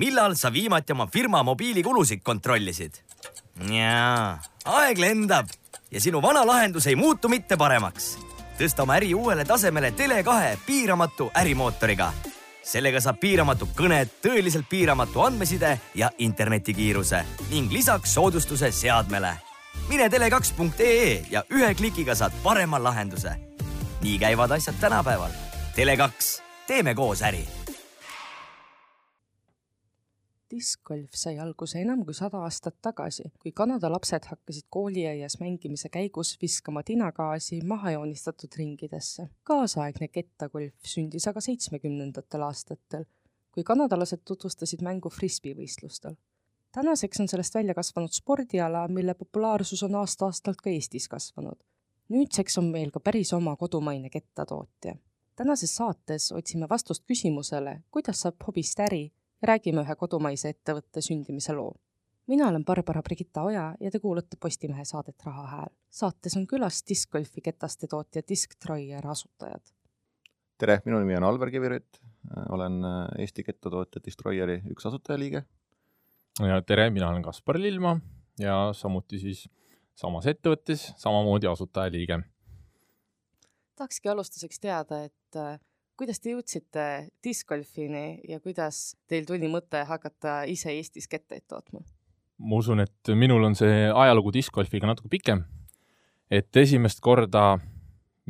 millal sa viimati oma firma mobiilikulusid kontrollisid? jaa, aeg lendab ja sinu vana lahendus ei muutu mitte paremaks. tõsta oma äri uuele tasemele Tele2 piiramatu ärimootoriga. sellega saab piiramatu kõned, tõeliselt piiramatu andmeside ja internetikiiruse ning lisaks soodustuse seadmele. mine tele2.ee ja ühe klikiga saad parema lahenduse. nii käivad asjad tänapäeval. Tele2, teeme koos äri diskgolf sai alguse enam kui sada aastat tagasi, kui Kanada lapsed hakkasid kooliaias mängimise käigus viskama tinagaasi mahajoonistatud ringidesse. kaasaegne kettagolf sündis aga seitsmekümnendatel aastatel, kui kanadalased tutvustasid mängu frisbee-võistlustel. tänaseks on sellest välja kasvanud spordiala, mille populaarsus on aasta-aastalt ka Eestis kasvanud. nüüdseks on meil ka päris oma kodumaine kettatootja. tänases saates otsime vastust küsimusele, kuidas saab hobist äri räägime ühe kodumaise ettevõtte sündimise loo. mina olen Barbara Brigitta Oja ja te kuulate Postimehe saadet Raha Hääl. saates on külas diskgolfi ketaste tootja Disctroyer asutajad. tere, minu nimi on Alver Kivirütt, olen Eesti kettatootja Disctroyeri üks asutajaliige. ja tere, mina olen Kaspar Lillmaa ja samuti siis samas ettevõttes samamoodi asutajaliige. tahakski alustuseks teada, et kuidas te jõudsite discgolfini ja kuidas teil tuli mõte hakata ise Eestis kettaid tootma? ma usun, et minul on see ajalugu discgolfiga natuke pikem. et esimest korda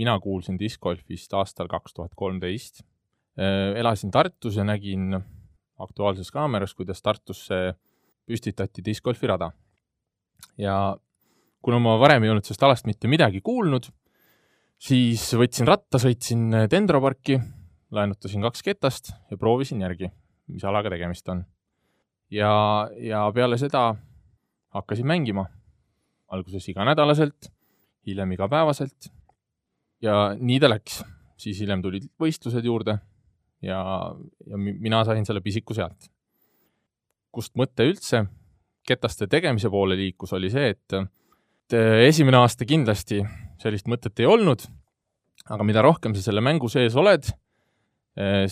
mina kuulsin discgolfist aastal kaks tuhat kolmteist. Äh, elasin Tartus ja nägin Aktuaalses Kaameras, kuidas Tartusse püstitati discgolfi rada. ja kuna ma varem ei olnud sellest alast mitte midagi kuulnud, siis võtsin ratta, sõitsin Dendro parki laenutasin kaks ketast ja proovisin järgi, mis alaga tegemist on. ja, ja peale seda hakkasin mängima. alguses iganädalaselt, hiljem igapäevaselt. ja nii ta läks, siis hiljem tulid võistlused juurde ja, ja mina sain selle pisiku sealt. kust mõte üldse ketaste tegemise poole liikus, oli see, et, et esimene aasta kindlasti sellist mõtet ei olnud, aga mida rohkem sa selle mängu sees oled,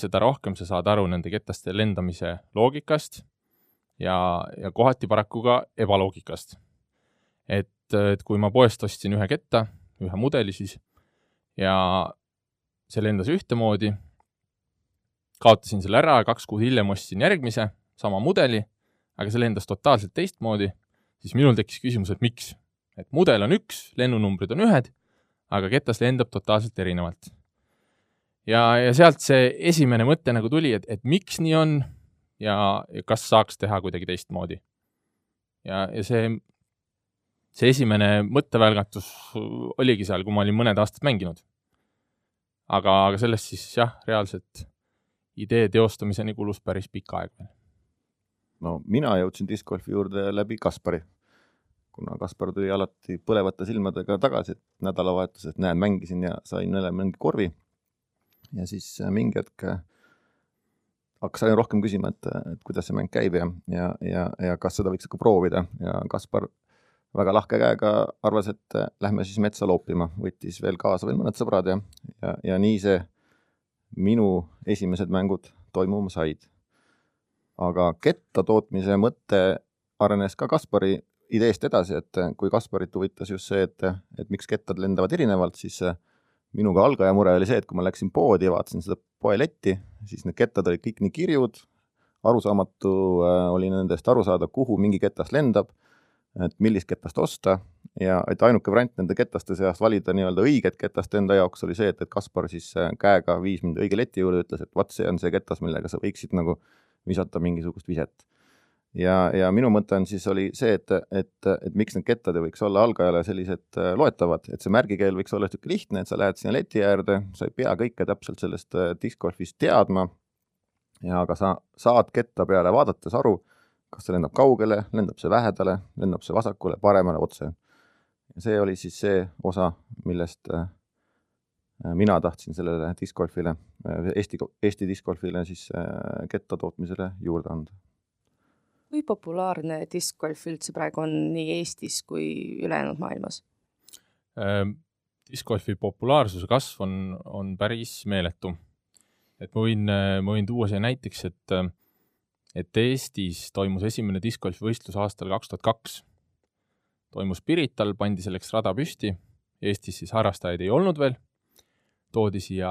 seda rohkem sa saad aru nende ketaste lendamise loogikast ja, ja kohati paraku ka ebaloogikast. et, et kui ma poest ostsin ühe ketta, ühe mudeli siis, ja see lendas ühtemoodi, kaotasin selle ära ja kaks kuud hiljem ostsin järgmise, sama mudeli, aga see lendas totaalselt teistmoodi, siis minul tekkis küsimus, et miks. et mudel on üks, lennunumbrid on ühed, aga ketas lendab totaalselt erinevalt ja, ja sealt see esimene mõte nagu tuli, et, et miks nii on ja, ja kas saaks teha kuidagi teistmoodi. ja, ja see, see esimene mõttevälgatus oligi seal, kui ma olin mõned aastad mänginud. aga, aga sellest siis jah, reaalselt idee teostamiseni kulus päris pikk aeg veel. no mina jõudsin discgolfi juurde läbi Kaspari kuna Kaspar tuli alati põlevate silmadega tagasi, et nädalavahetusel, et näed, mängisin ja sain jälle mingi korvi ja siis äh, mingi hetk äh, hakkas aina rohkem küsima, et, et kuidas see mäng käib ja, ja, ja, ja kas seda võiks ikka proovida ja Kaspar väga lahke käega arvas, et äh, lähme siis metsa loopima, võttis veel kaasa veel mõned sõbrad ja, ja, ja nii see minu esimesed mängud toimuma said. aga ketta tootmise mõte arenes ka Kaspari ideest edasi, et kui Kasparit huvitas just see, et, et miks kettad lendavad erinevalt, siis minuga algaja mure oli see, et kui ma läksin poodi ja vaatasin seda poeletti, siis need kettad olid kõik nii kirjud, arusaamatu äh, oli nendest aru saada, kuhu mingi ketas lendab, et millist ketast osta. Ja et ainuke variant nende ketaste seast valida nii-öelda õiget ketast enda jaoks oli see, et, et Kaspar siis äh, käega viis mind õige leti juurde, ütles, et vot see on see ketas, millega sa võiksid nagu visata mingisugust viset ja, ja minu mõte on siis, oli see, et, et, et miks need kettad ei võiks olla algajale sellised äh, loetavad, et see märgikeel võiks olla niisugune lihtne, et sa lähed sinna leti äärde, sa ei pea kõike täpselt sellest äh, discgolfist teadma, ja aga sa saad ketta peale vaadates aru, kas see lendab kaugele, lendab see lähedale, lendab see vasakule, paremale, otse. see oli siis see osa, millest äh, mina tahtsin sellele discgolfile, Eesti, Eesti discgolfile siis ketta tootmisele juurde anda kui populaarne diskgolf üldse praegu on nii Eestis kui ülejäänud maailmas ähm,? diskgolfi populaarsuse kasv on, on päris meeletu. et ma võin, ma võin tuua siia näiteks, et et Eestis toimus esimene discgolfi võistlus aastal kaks tuhat kaks. toimus Pirital, pandi selleks rada püsti, Eestis siis harrastajaid ei olnud veel, toodi siia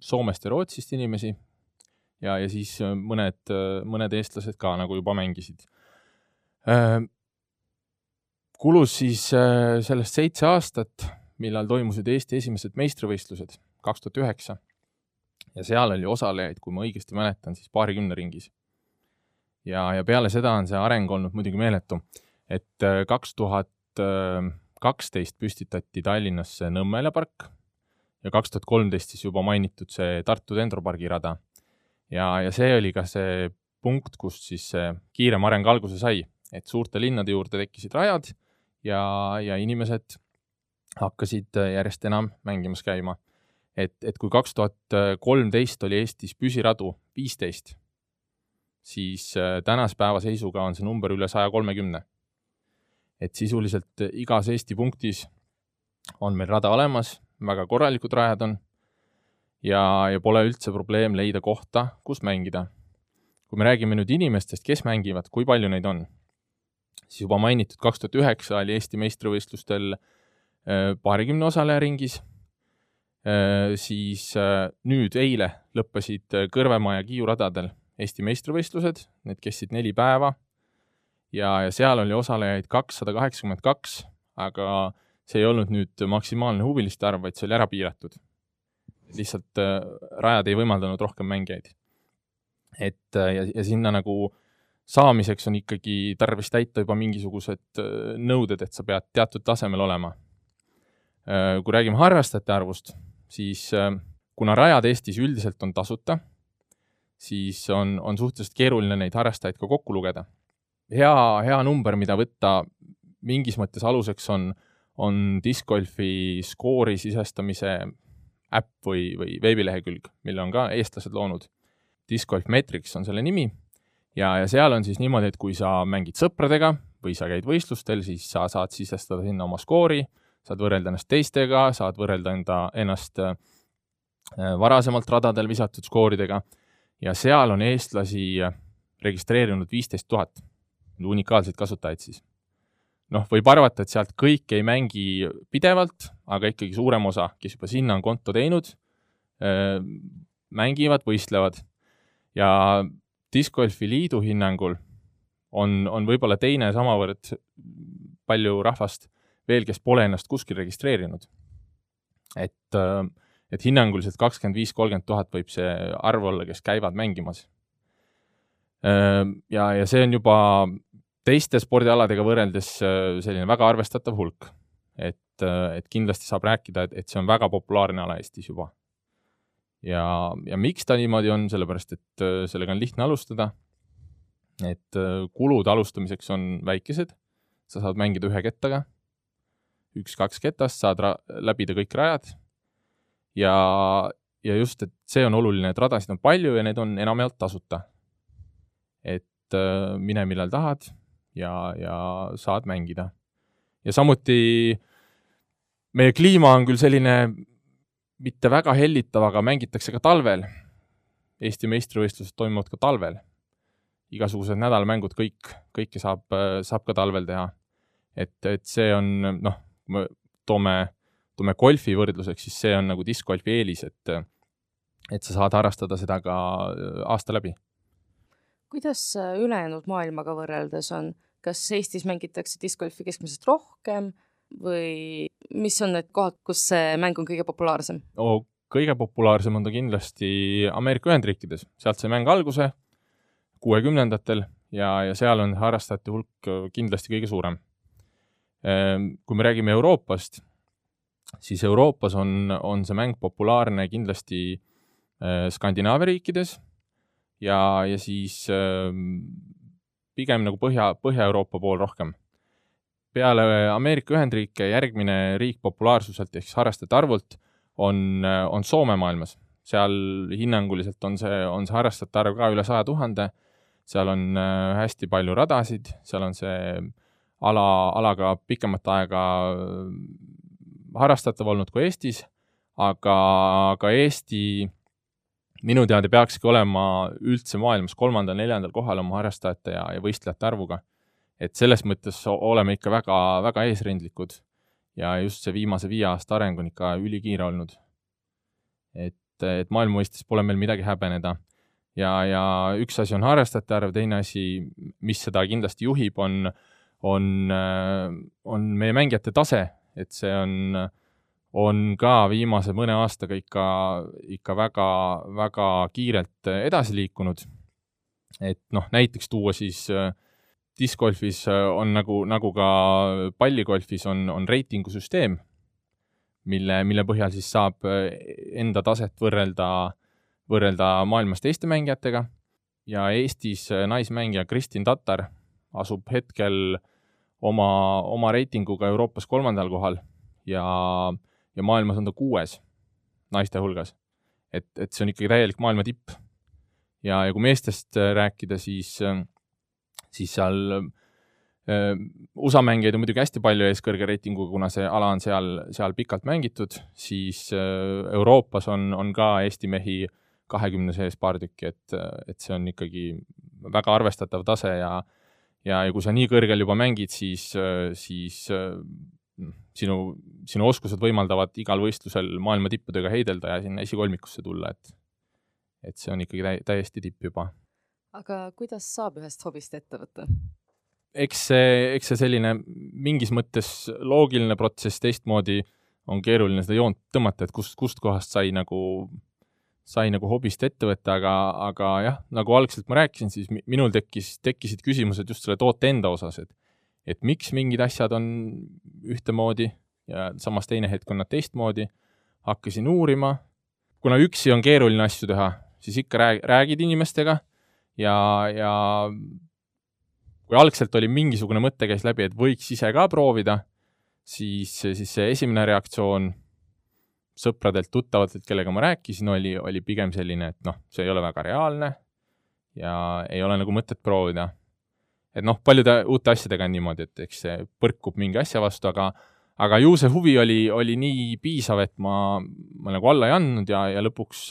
Soomest ja Rootsist inimesi ja, ja siis mõned, mõned eestlased ka nagu juba mängisid. kulus siis sellest seitse aastat, millal toimusid Eesti esimesed meistrivõistlused, kaks tuhat üheksa ja seal oli osalejaid, kui ma õigesti mäletan, siis paarikümne ringis. ja, ja peale seda on see areng olnud muidugi meeletu, et äh, kaks tuhat kaksteist püstitati Tallinnasse Nõmmela park ja kaks tuhat kolmteist siis juba mainitud see Tartu Dendropargi rada. Ja, ja see oli ka see punkt, kust siis see kiirem areng alguse sai, et suurte linnade juurde tekkisid rajad ja, ja inimesed hakkasid järjest enam mängimas käima et, et kui kaks tuhat kolmteist oli Eestis püsiradu viisteist, siis äh, tänase päeva seisuga on see number üle saja kolmekümne. et sisuliselt igas Eesti punktis on meil rada olemas, väga korralikud rajad on ja, ja pole üldse probleem leida kohta, kus mängida. kui me räägime nüüd inimestest, kes mängivad, kui palju neid on, siis juba mainitud kaks tuhat üheksa oli Eesti meistrivõistlustel äh, paarikümne osaleja ringis Äh, siis äh, nüüd eile lõppesid Kõrvemaa ja Kiiu radadel Eesti meistrivõistlused, need kestsid neli päeva ja, ja seal oli osalejaid kakssada kaheksakümmend kaks, aga see ei olnud nüüd maksimaalne huviliste arv, vaid see oli ära piiratud. Lihtsalt rajad ei võimaldanud rohkem mängijaid. et ja, ja sinna nagu saamiseks on ikkagi tarvis täita juba mingisugused nõuded, et sa pead teatud tasemel olema. kui räägime harrastajate arvust, siis äh, kuna rajad Eestis üldiselt on tasuta, siis on, on suhteliselt keeruline neid harrastajaid ka kokku lugeda. hea, hea number, mida võtta mingis mõttes aluseks on, on discgolfi skoori sisestamise äpp või, või veebilehekülg, mille on ka eestlased loonud. Discgolf Metrics on selle nimi ja, ja seal on siis niimoodi, et kui sa mängid sõpradega või sa käid võistlustel, siis sa saad sisestada sinna oma skoori saad võrrelda ennast teistega, saad võrrelda enda, ennast äh, varasemalt radadel visatud skooridega ja seal on eestlasi registreerinud viisteist tuhat, unikaalseid kasutajaid siis. Noh, võib arvata, et sealt kõik ei mängi pidevalt, aga ikkagi suurem osa, kes juba sinna on konto teinud, mängivad, võistlevad ja Discgolfi Liidu hinnangul on, on võib-olla teine samavõrd palju rahvast veel, kes pole ennast kuskil registreerinud. et, et hinnanguliselt kakskümmend viis, kolmkümmend tuhat võib see arv olla, kes käivad mängimas. Ja, ja see on juba teiste spordialadega võrreldes äh, selline väga arvestatav hulk. et, et kindlasti saab rääkida, et, et see on väga populaarne ala Eestis juba. ja, ja miks ta niimoodi on, sellepärast et sellega on lihtne alustada. et kulud alustamiseks on väikesed, sa saad mängida ühe kettaga üks-kaks ketast, saad läbida kõik rajad. ja, ja just, et see on oluline, et radasid on palju ja need on enamjaolt tasuta. et äh, mine millal tahad ja, ja saad mängida. ja samuti meie kliima on küll selline mitte väga hellitav, aga mängitakse ka talvel. Eesti meistrivõistlused toimuvad ka talvel. igasugused nädalamängud, kõik, kõike saab, saab ka talvel teha. et, et see on noh, kui me toome, toome golfi võrdluseks, siis see on nagu diskgolfi eelis, et, et sa saad harrastada seda ka äh, aasta läbi. kuidas äh, ülejäänud maailmaga võrreldes on, kas Eestis mängitakse diskgolfi keskmisest rohkem või mis on need kohad, kus see mäng on kõige populaarsem oh,? kõige populaarsem on ta kindlasti Ameerika Ühendriikides, sealt sai mäng alguse kuuekümnendatel ja, ja seal on harrastajate hulk kindlasti kõige suurem Ehm, kui me räägime Euroopast, siis Euroopas on, on see mäng populaarne kindlasti äh, Skandinaavia riikides ja, ja siis ehm, pigem nagu Põhja, Põhja-Euroopa pool rohkem. peale Ameerika Ühendriike järgmine riik populaarsuselt ehk siis harrastajate arvult on, on Soome maailmas. seal hinnanguliselt on see, on see harrastajate arv ka üle saja tuhande, seal on äh, hästi palju radasid, seal on see ala, alaga pikemat aega äh, harrastatav olnud kui Eestis, aga, aga Eesti minu teada peakski olema üldse maailmas kolmandal-neljandal kohal oma harrastajate ja, ja võistlejate arvuga. et selles mõttes oleme ikka väga, väga eesrindlikud ja just see viimase viie aasta areng on ikka ülikiire olnud. et, et maailma mõistes pole meil midagi häbeneda. ja, ja üks asi on harrastajate arv, teine asi, mis seda kindlasti juhib, on, on, on meie mängijate tase, et see on, on ka viimase mõne aastaga ikka, ikka väga, väga kiirelt edasi liikunud. et noh, näiteks tuua siis äh, discgolfis äh, on nagu, nagu ka palligolfis on, on reitingusüsteem, mille, mille põhjal siis saab äh, enda taset võrrelda, võrrelda maailmas teiste mängijatega ja Eestis äh, naismängija Kristin Tatar asub hetkel oma, oma reitinguga Euroopas kolmandal kohal ja, ja maailmas on ta kuues naiste hulgas. et, et see on ikkagi täielik maailma tipp. ja, ja kui meestest rääkida, siis äh, siis seal äh, USA mängijaid on muidugi hästi palju ees kõrge reitinguga, kuna see ala on seal, seal pikalt mängitud, siis äh, Euroopas on, on ka Eesti mehi kahekümne sees paar tükki, et, et see on ikkagi väga arvestatav tase ja ja, ja kui sa nii kõrgel juba mängid, siis, siis sinu, sinu oskused võimaldavad igal võistlusel maailma tippudega heidelda ja sinna esikolmikusse tulla, et et see on ikkagi täi-, täiesti tipp juba aga kuidas saab ühest hobist ettevõtte? eks see, eks see selline mingis mõttes loogiline protsess, teistmoodi on keeruline seda joont tõmmata, et kust, kust kohast sai nagu, sai nagu hobist ettevõte, aga, aga jah, nagu algselt ma rääkisin, siis minul tekkis, tekkisid küsimused just selle toote enda osas, et et miks mingid asjad on ühtemoodi ja samas teine hetk on nad teistmoodi. hakkasin uurima, kuna üksi on keeruline asju teha, siis ikka rääg-, räägid inimestega ja, ja kui algselt oli mingisugune mõte käis läbi, et võiks ise ka proovida, siis, siis see esimene reaktsioon sõpradelt, tuttavatelt, kellega ma rääkisin, oli, oli pigem selline, et noh, see ei ole väga reaalne ja ei ole nagu mõtet proovida. Et noh, paljude uute asjadega on niimoodi, et eks see põrkub mingi asja vastu, aga aga ju see huvi oli, oli nii piisav, et ma, ma nagu alla ei andnud ja, ja lõpuks,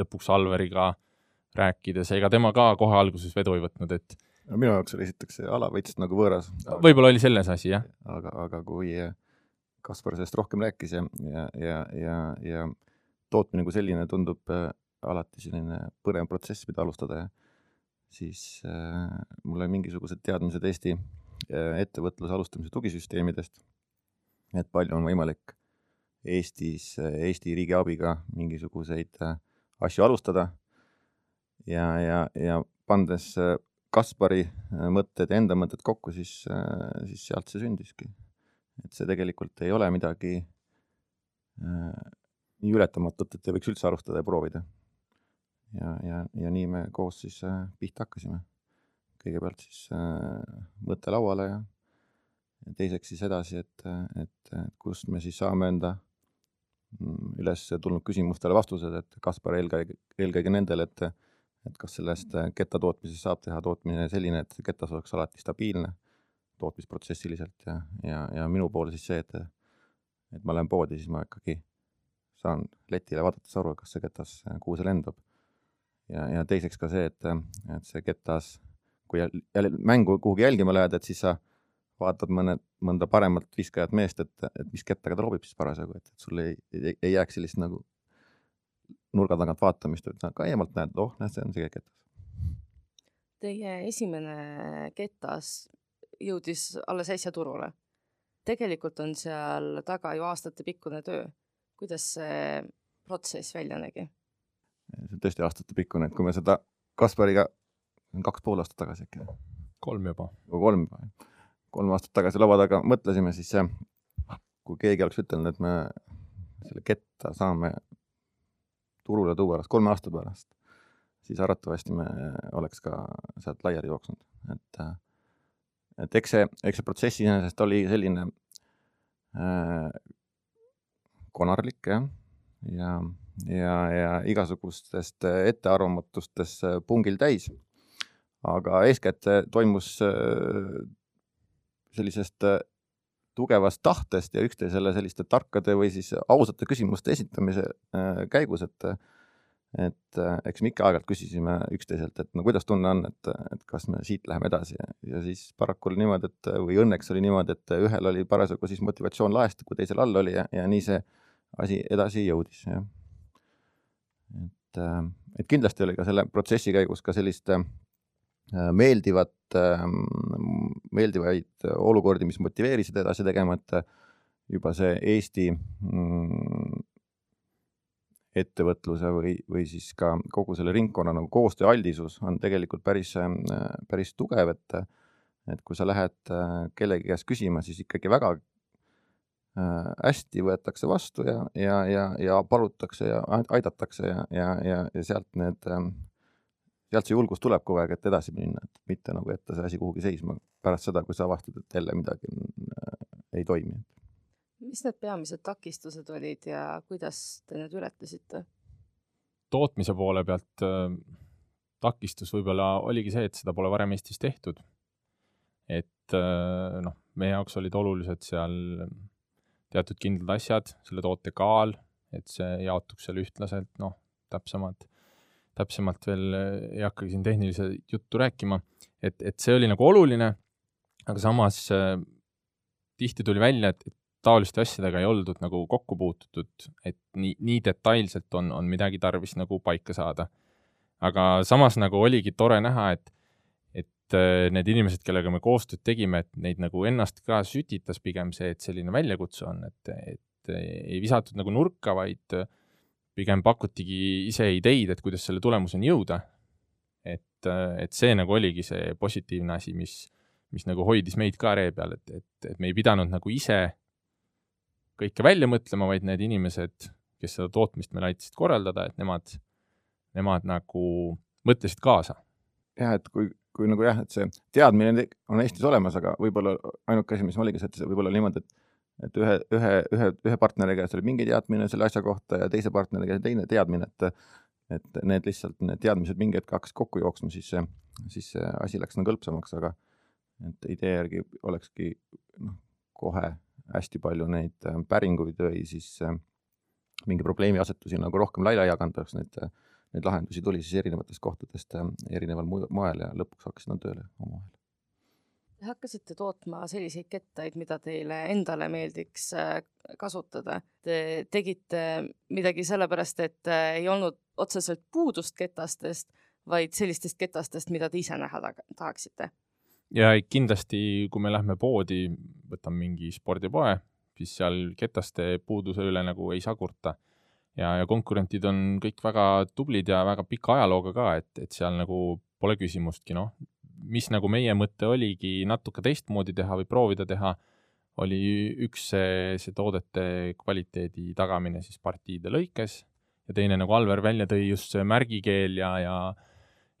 lõpuks Alveriga rääkides, ega tema ka kohe alguses vedu ei võtnud, et no minu jaoks oli esiteks see ala veits nagu võõras. võib-olla oli selles asi, jah. aga, aga kui Kaspar sellest rohkem rääkis ja, ja, ja, ja, ja tootmine kui selline tundub äh, alati selline põnev protsess, mida alustada ja siis äh, mul oli mingisugused teadmised Eesti äh, ettevõtluse alustamise tugisüsteemidest, et palju on võimalik Eestis äh,, Eesti riigi abiga mingisuguseid asju alustada ja, ja, ja pandes Kaspari mõtted ja enda mõtted kokku, siis, siis sealt see sündiski. et see tegelikult ei ole midagi nii ületamatut, et ei võiks üldse alustada ja proovida. Ja, ja, ja nii me koos siis äh, pihta hakkasime. kõigepealt siis äh, mõte lauale ja, ja teiseks siis edasi, et, et, et kust me siis saame enda mm, üles tulnud küsimustele vastused, et Kaspar eelkõige, eelkõige nendele, et et kas sellest äh, ketta tootmisest saab teha tootmine selline, et ketas oleks alati stabiilne tootmisprotsessiliselt ja, ja, ja minu pool siis see, et et ma lähen poodi, siis ma ikkagi saan letile vaadates aru, kas see ketas, äh, kuhu see lendab. Ja, ja teiseks ka see, et, et see ketas, kui jälle mängu kuhugi jälgima lähed, et siis sa vaatad mõne, mõnda paremat viskajat meest, et, et mis kettaga ta loobib siis parasjagu, et, sul ei, ei, ei jääks sellist nagu nurga tagant vaatamist, et ka eemalt näed, oh, näed, see on see ketas. Teie esimene ketas jõudis alles äsja turule. tegelikult on seal taga ju aastatepikkune töö. kuidas see protsess välja nägi? See on tõesti aastatepikkune, et kui me seda Kaspariga, kaks pool aastat tagasi äkki. kolm juba. kolm juba, jah. kolm aastat tagasi laua taga mõtlesime, siis kui keegi oleks ütelnud, et me selle ketta saame turule tuua alles kolme aasta pärast, siis arvatavasti me oleks ka sealt laiali jooksnud, et et eks see, eks see protsess iseenesest oli selline äh, konarlik jah, ja, ja, ja igasugustest ettearvamatustest pungil täis. aga eeskätt toimus äh, sellisest äh, tugevast tahtest ja üksteisele selliste tarkade või siis ausate küsimuste esitamise äh, käigus, et et äh, eks me ikka aeg-ajalt küsisime üksteiselt, et no kuidas tunne on, et, et kas me siit läheme edasi ja, ja siis paraku oli niimoodi, et või õnneks oli niimoodi, et ühel oli parasjagu siis motivatsioon laest, kui teisel all oli ja, ja nii see asi edasi jõudis, jah. Et, äh, et kindlasti oli ka selle protsessi käigus ka sellist äh, meeldivat, meeldivaid olukordi, mis motiveerisid edasi tegema, et juba see Eesti mm, ettevõtluse või, või siis ka kogu selle ringkonna nagu koostööaldisus on tegelikult päris, päris tugev, et et kui sa lähed äh, kellegi käest küsima, siis ikkagi väga äh, hästi võetakse vastu ja, ja, ja, ja palutakse ja aidatakse ja, ja, ja, ja sealt need, ähm, sealt see julgus tuleb kogu aeg, et edasi minna, et mitte nagu jätta see asi kuhugi seisma pärast seda, kui sa avastad, et jälle midagi äh, ei toimi mis need peamised takistused olid ja kuidas te need ületasite? tootmise poole pealt äh, takistus võib-olla oligi see, et seda pole varem Eestis tehtud. et äh, noh, meie jaoks olid olulised seal teatud kindlad asjad, selle toote kaal, et see jaotuks seal ühtlaselt, noh, täpsemalt, täpsemalt veel ei hakkagi siin tehnilise juttu rääkima, et, et see oli nagu oluline, aga samas äh, tihti tuli välja, et, et taoliste asjadega ei oldud nagu kokku puututud, et nii, nii detailselt on, on midagi tarvis nagu paika saada. aga samas nagu oligi tore näha, et, et äh, need inimesed, kellega me koostööd tegime, et neid nagu ennast ka sütitas pigem see, et selline väljakutse on, et, et ei visatud nagu nurka, vaid pigem pakutigi ise ideid, et kuidas selle tulemuseni jõuda. et, et see nagu oligi see positiivne asi, mis, mis nagu hoidis meid ka ree peal, et, et, et me ei pidanud nagu ise kõike välja mõtlema, vaid need inimesed, kes seda tootmist meil aitasid korraldada, et nemad, nemad nagu mõtlesid kaasa. jah, et kui, kui nagu jah, et see teadmine on Eestis olemas, aga võib-olla ainuke asi, mis oligi see, võib olla niimoodi, et et ühe, ühe, ühe, ühe partneri käes oli mingi teadmine selle asja kohta ja teise partneri käes teine teadmine, et et need lihtsalt, need teadmised mingi hetk hakkasid kokku jooksma, siis see, siis see asi läks nagu hõlpsamaks, aga et idee järgi olekski noh, kohe hästi palju neid äh, päringuid või siis äh, mingi probleemiasetusi nagu rohkem laia kandaks, neid, äh, neid lahendusi tuli siis erinevatest kohtadest erineval moel ja lõpuks hakkasid nad tööle omavahel. Te hakkasite tootma selliseid kettaid, mida teile endale meeldiks kasutada. Te tegite midagi sellepärast, et ei olnud otseselt puudust ketastest, vaid sellistest ketastest, mida te ise näha tahaksite ja kindlasti, kui me lähme poodi, võtame mingi spordipoe, siis seal ketaste puuduse üle nagu ei saa kurta. Ja, ja konkurentid on kõik väga tublid ja väga pika ajalooga ka, et, et seal nagu pole küsimustki, noh. mis nagu meie mõte oligi natuke teistmoodi teha või proovida teha, oli üks see, see toodete kvaliteedi tagamine siis partiide lõikes ja teine, nagu Alver välja tõi, just see märgikeel ja, ja,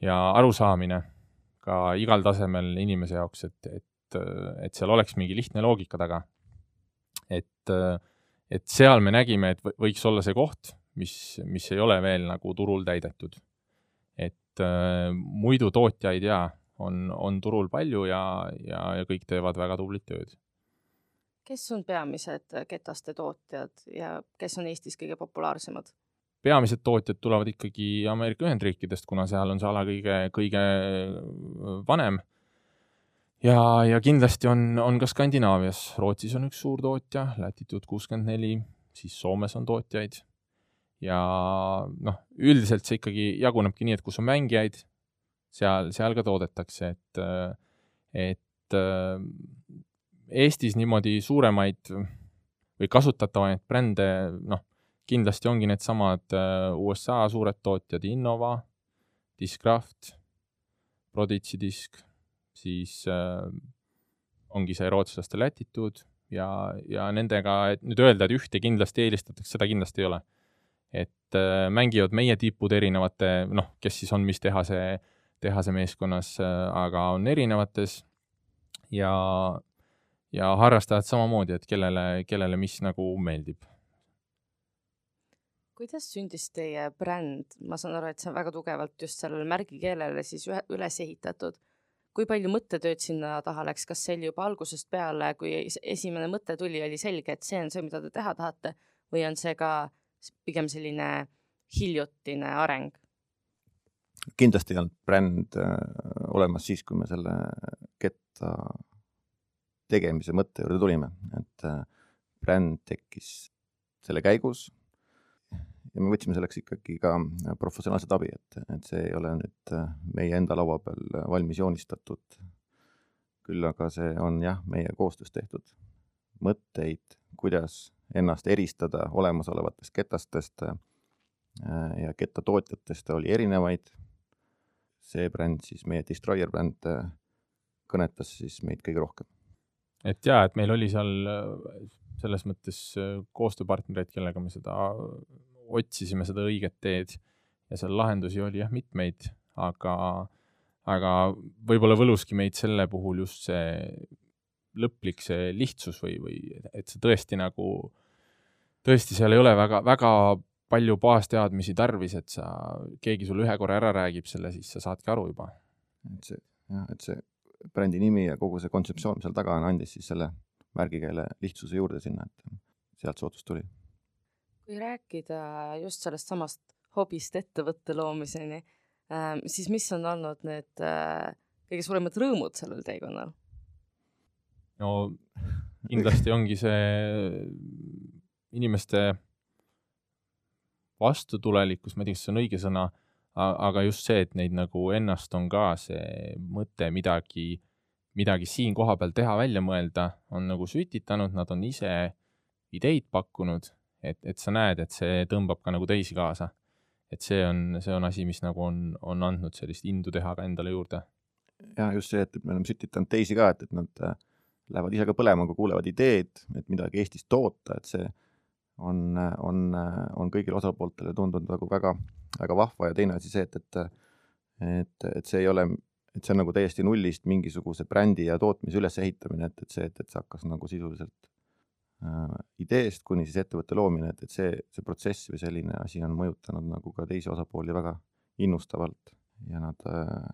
ja arusaamine ka igal tasemel inimese jaoks, et, et, et seal oleks mingi lihtne loogika taga. et, et seal me nägime, et võiks olla see koht, mis, mis ei ole veel nagu turul täidetud. et äh, muidu tootjaid jaa, on, on turul palju ja, ja, ja kõik teevad väga tublit tööd. kes on peamised ketaste tootjad ja kes on Eestis kõige populaarsemad? peamised tootjad tulevad ikkagi Ameerika Ühendriikidest, kuna seal on see ala kõige, kõige vanem. Ja, ja kindlasti on, on ka Skandinaavias, Rootsis on üks suur tootja, Latitude kuuskümmend neli, siis Soomes on tootjaid. ja noh, üldiselt see ikkagi jagunebki nii, et kus on mängijaid, seal, seal ka toodetakse, et, et Eestis niimoodi suuremaid või kasutatavaid brände, noh kindlasti ongi needsamad äh, USA suured tootjad Innova, Discraft, Prodigy Disk, siis äh, ongi see rootslaste Latitude ja, ja nendega, et nüüd öelda, et ühte kindlasti eelistatakse, seda kindlasti ei ole. et äh, mängivad meie tipud erinevate, noh, kes siis on mis tehase, tehase meeskonnas äh,, aga on erinevates ja, ja harrastajad samamoodi, et kellele, kellele mis nagu meeldib kuidas sündis teie bränd, ma saan aru, et see on väga tugevalt just sellele märgikeelele siis ühe, üles ehitatud. Kui palju mõttetööd sinna taha läks, kas see oli juba algusest peale, kui esimene mõte tuli, oli selge, et see on see, mida te teha tahate või on see ka pigem selline hiljutine areng? kindlasti ei olnud bränd äh, olemas siis, kui me selle ketta tegemise mõtte juurde tulime, et äh, bränd tekkis selle käigus ja me võtsime selleks ikkagi ka professionaalset abi, et, et see ei ole nüüd äh, meie enda laua peal valmis joonistatud. küll aga see on jah, meie koostöös tehtud mõtteid, kuidas ennast eristada olemasolevatest ketastest ja kettatootjatest oli erinevaid see bränd siis, meie Destroyer bränd äh, kõnetas siis meid kõige rohkem. et jaa, et meil oli seal äh, selles mõttes äh, koostööpartnereid, kellega me seda otsisime, seda õiget teed ja seal lahendusi oli jah mitmeid, aga, aga võib-olla võluski meid selle puhul just see lõplik see lihtsus või, või et see tõesti nagu, tõesti seal ei ole väga, väga palju baasteadmisi tarvis, et sa, keegi sulle ühe korra ära räägib selle, siis sa saadki aru juba. et see jah, et see brändi nimi ja kogu see kontseptsioon seal taga on, andis siis selle märgikeele lihtsuse juurde sinna, et sealt see otsus tuli. Kui rääkida just sellest samast hobist ettevõtte loomiseni äh,, siis mis on olnud need äh, kõige suuremad rõõmud sellel teekonnal? no kindlasti ongi see inimeste vastutulelikkus, ma ei tea, kas see on õige sõna, aga just see, et neid nagu ennast on ka see mõte midagi, midagi siin kohapeal teha, välja mõelda, on nagu sütitanud, nad on ise ideid pakkunud, et, et sa näed, et see tõmbab ka nagu teisi kaasa. et see on, see on asi, mis nagu on, on andnud sellist indu teha ka endale juurde. ja just see, et me oleme sütitanud teisi ka, et, et nad äh, lähevad ise ka põlema, kui kuulevad ideed, et midagi Eestis toota, et see on, on, on kõigile osapooltele tundunud nagu väga, väga vahva ja teine asi see, et, et et, et see ei ole, et see on nagu täiesti nullist mingisuguse brändi ja tootmise ülesehitamine, et, et see, et, et see hakkas nagu sisuliselt ideest kuni siis ettevõtte loomine, et, et see, see protsess või selline asi on mõjutanud nagu ka teisi osapooli väga innustavalt ja nad äh,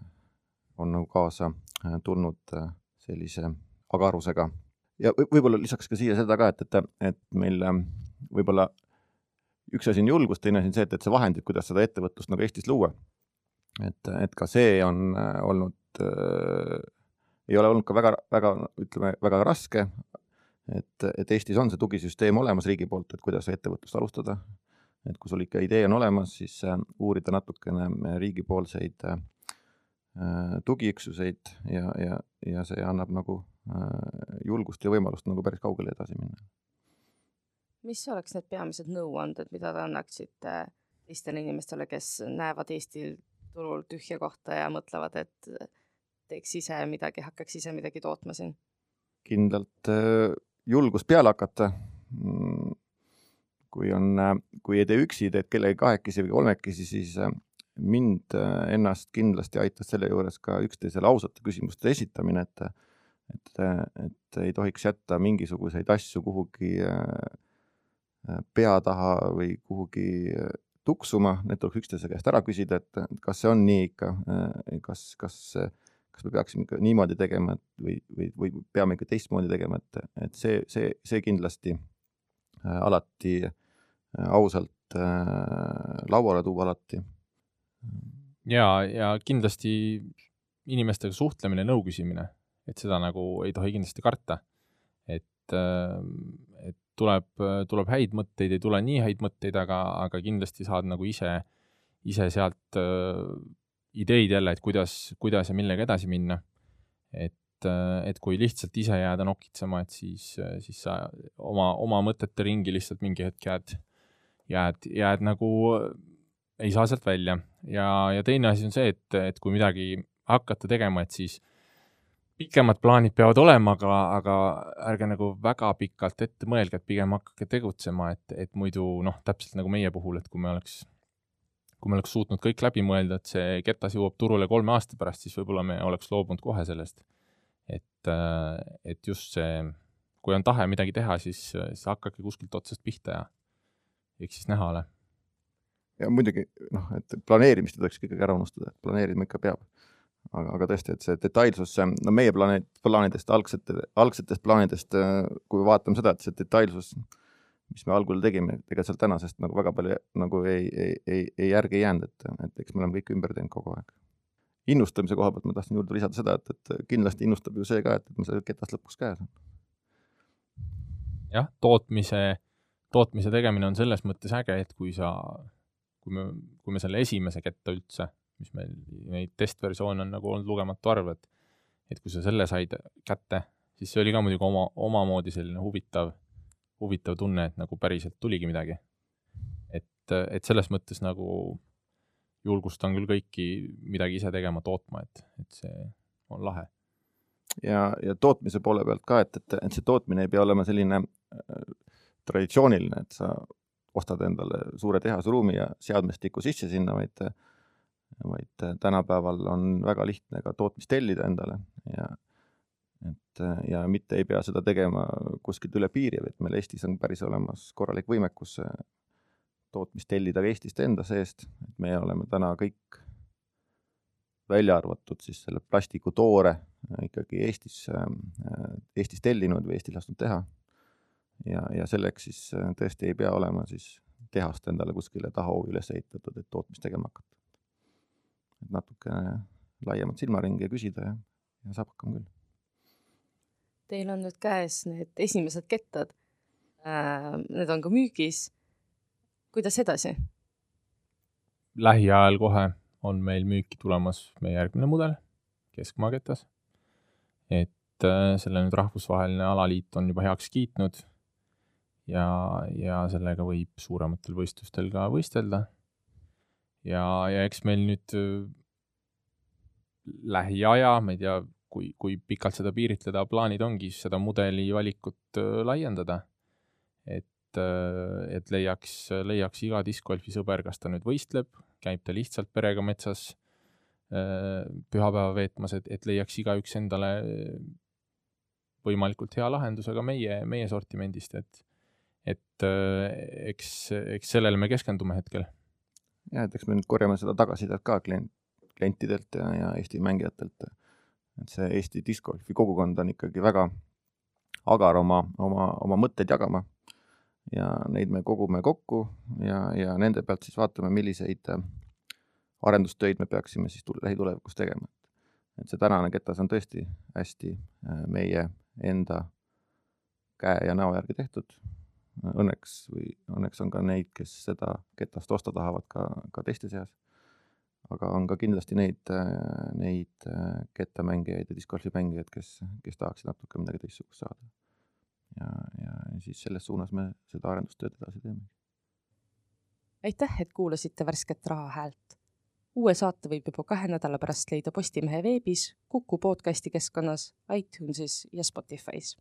on nagu kaasa äh, tulnud äh, sellise agarusega. ja võib-olla lisaks ka siia seda ka, et, et, et meil äh, võib-olla üks asi on julgus, teine asi on see, et, et see vahendid, kuidas seda ettevõtlust nagu Eestis luua. et, et ka see on äh, olnud äh,, ei ole olnud ka väga, väga, ütleme, väga raske. Et, et Eestis on see tugisüsteem olemas riigi poolt, et kuidas ettevõtlust alustada. et kui sul ikka idee on olemas, siis äh, uurida natukene riigipoolseid äh, tugiüksuseid ja, ja, ja see annab nagu äh, julgust ja võimalust nagu päris kaugele edasi minna mis oleks need peamised nõuanded, mida te annaksite teistele inimestele, kes näevad Eestil turul tühja kohta ja mõtlevad, et teeks ise midagi, hakkaks ise midagi tootma siin? kindlalt äh, julgus peale hakata. Mm, kui on, äh, kui ei tee üksi, teed kellegagi kahekesi või kolmekesi, siis äh, mind ennast kindlasti aitas selle juures ka üksteisele ausate küsimuste esitamine, et et, et ei tohiks jätta mingisuguseid asju kuhugi äh, Äh, pea taha või kuhugi äh, tuksuma, need tuleks üksteise käest ära küsida, et kas see on nii ikka, äh, kas, kas, kas me peaksime ikka niimoodi tegema või, või, või peame ikka teistmoodi tegema, et, et see, see, see kindlasti alati ausalt lauale tuua alati. ja, ja kindlasti inimestega suhtlemine, nõu küsimine, et seda nagu ei tohi kindlasti karta. et, et tuleb, tuleb häid mõtteid, ei tule nii häid mõtteid, aga, aga kindlasti saad nagu ise, ise sealt äh, ideid jälle, et kuidas, kuidas ja millega edasi minna. et, et kui lihtsalt ise jääda nokitsema, et siis, siis sa oma, oma mõtete ringi lihtsalt mingi hetk jääd, jääd, jääd nagu, ei saa sealt välja. ja, ja teine asi on see, et, et kui midagi hakata tegema, et siis pikemad plaanid peavad olema, aga, aga ärge nagu väga pikalt ette mõelge, et pigem hakake tegutsema, et, et muidu noh, täpselt nagu meie puhul, et kui me oleks, kui me oleks suutnud kõik läbi mõelda, et see ketas jõuab turule kolme aasta pärast, siis võib-olla me oleks loobunud kohe sellest. et, et just see, kui on tahe midagi teha, siis, siis hakake kuskilt otsast pihta ja eks siis näha ole. ja muidugi noh, et planeerimist ei tohiks ikkagi ära unustada, et planeerima ikka peab aga, aga tõesti, et see detailsus, no meie planeet, plaanidest, algsete, algsetest plaanidest, kui vaatame seda, et see detailsus, mis me algul tegime, tegelikult sealt tänasest nagu väga palju nagu ei, ei, ei, ei järgi jäänud, et, et eks me oleme kõik ümber teinud kogu aeg. innustamise koha pealt ma tahtsin juurde lisada seda, et, et kindlasti innustab ju see ka, et, et meil see ketast lõpuks käes on. jah, tootmise, tootmise tegemine on selles mõttes äge, et kui sa, kui me, kui me selle esimese ketta üldse, mis meil neid testversioone on nagu olnud lugematu arv, et et kui sa selle said kätte, siis see oli ka muidugi oma, omamoodi selline huvitav huvitav tunne, et nagu päriselt tuligi midagi. et, et selles mõttes nagu julgustan küll kõiki midagi ise tegema, tootma, et, et see on lahe. ja, ja tootmise poole pealt ka, et, et, et see tootmine ei pea olema selline äh, traditsiooniline, et sa ostad endale suure tehasruumi ja seadmestiku sisse sinna, vaid vaid tänapäeval on väga lihtne ka tootmist tellida endale ja et äh, ja mitte ei pea seda tegema kuskilt üle piiri, vaid meil Eestis on päris olemas korralik võimekus äh, tootmist tellida ka Eestist enda seest, et me oleme täna kõik, välja arvatud siis selle plastiku toore, äh, ikkagi Eestis, Eestis tellinud või Eestis lasknud teha. ja, ja selleks siis tõesti ei pea olema siis tehast endale kuskile tahahoovi üles ehitatud, et tootmist tegema hakata. et natukene laiemat silmaringi küsida ja, ja saab hakkama küll Teil on nüüd käes need esimesed kettad. Äh, need on ka müügis. kuidas edasi? lähiajal kohe on meil müüki tulemas meie järgmine mudel, keskmaa ketas. et äh, selle nüüd rahvusvaheline alaliit on juba heaks kiitnud ja, ja sellega võib suurematel võistlustel ka võistelda. ja, ja eks meil nüüd äh, lähiaja, ma ei tea, kui, kui pikalt seda piiritleda, plaanid ongi seda mudeli valikut laiendada. et, et leiaks, leiaks iga diskgolfi sõber, kas ta nüüd võistleb, käib ta lihtsalt perega metsas pühapäeva veetmas, et, et leiaks igaüks endale võimalikult hea lahenduse ka meie, meie sortimendist, et et eks, eks sellele me keskendume hetkel. jah, et eks me nüüd korjame seda tagasisidet ka klient, klientidelt ja, ja Eesti mängijatelt et see Eesti diskgolfi kogukond on ikkagi väga agar oma, oma, oma mõtteid jagama ja neid me kogume kokku ja, ja nende pealt siis vaatame, milliseid äh, arendustöid me peaksime siis lähitulevikus tegema. et see tänane ketas on tõesti hästi äh, meie enda käe ja näo järgi tehtud. Õnneks või õnneks on ka neid, kes seda ketast osta tahavad ka, ka teiste seas aga on ka kindlasti neid, neid äh, kettamängijaid ja discgolfi mängijaid, kes, kes tahaksid natuke midagi teistsugust saada. ja, ja siis selles suunas me seda arendustööd edasi teeme. aitäh, et kuulasite värsket Raha häält. uue saate võib juba kahe nädala pärast leida Postimehe veebis, Kuku podcasti keskkonnas, iTunesis ja Spotify's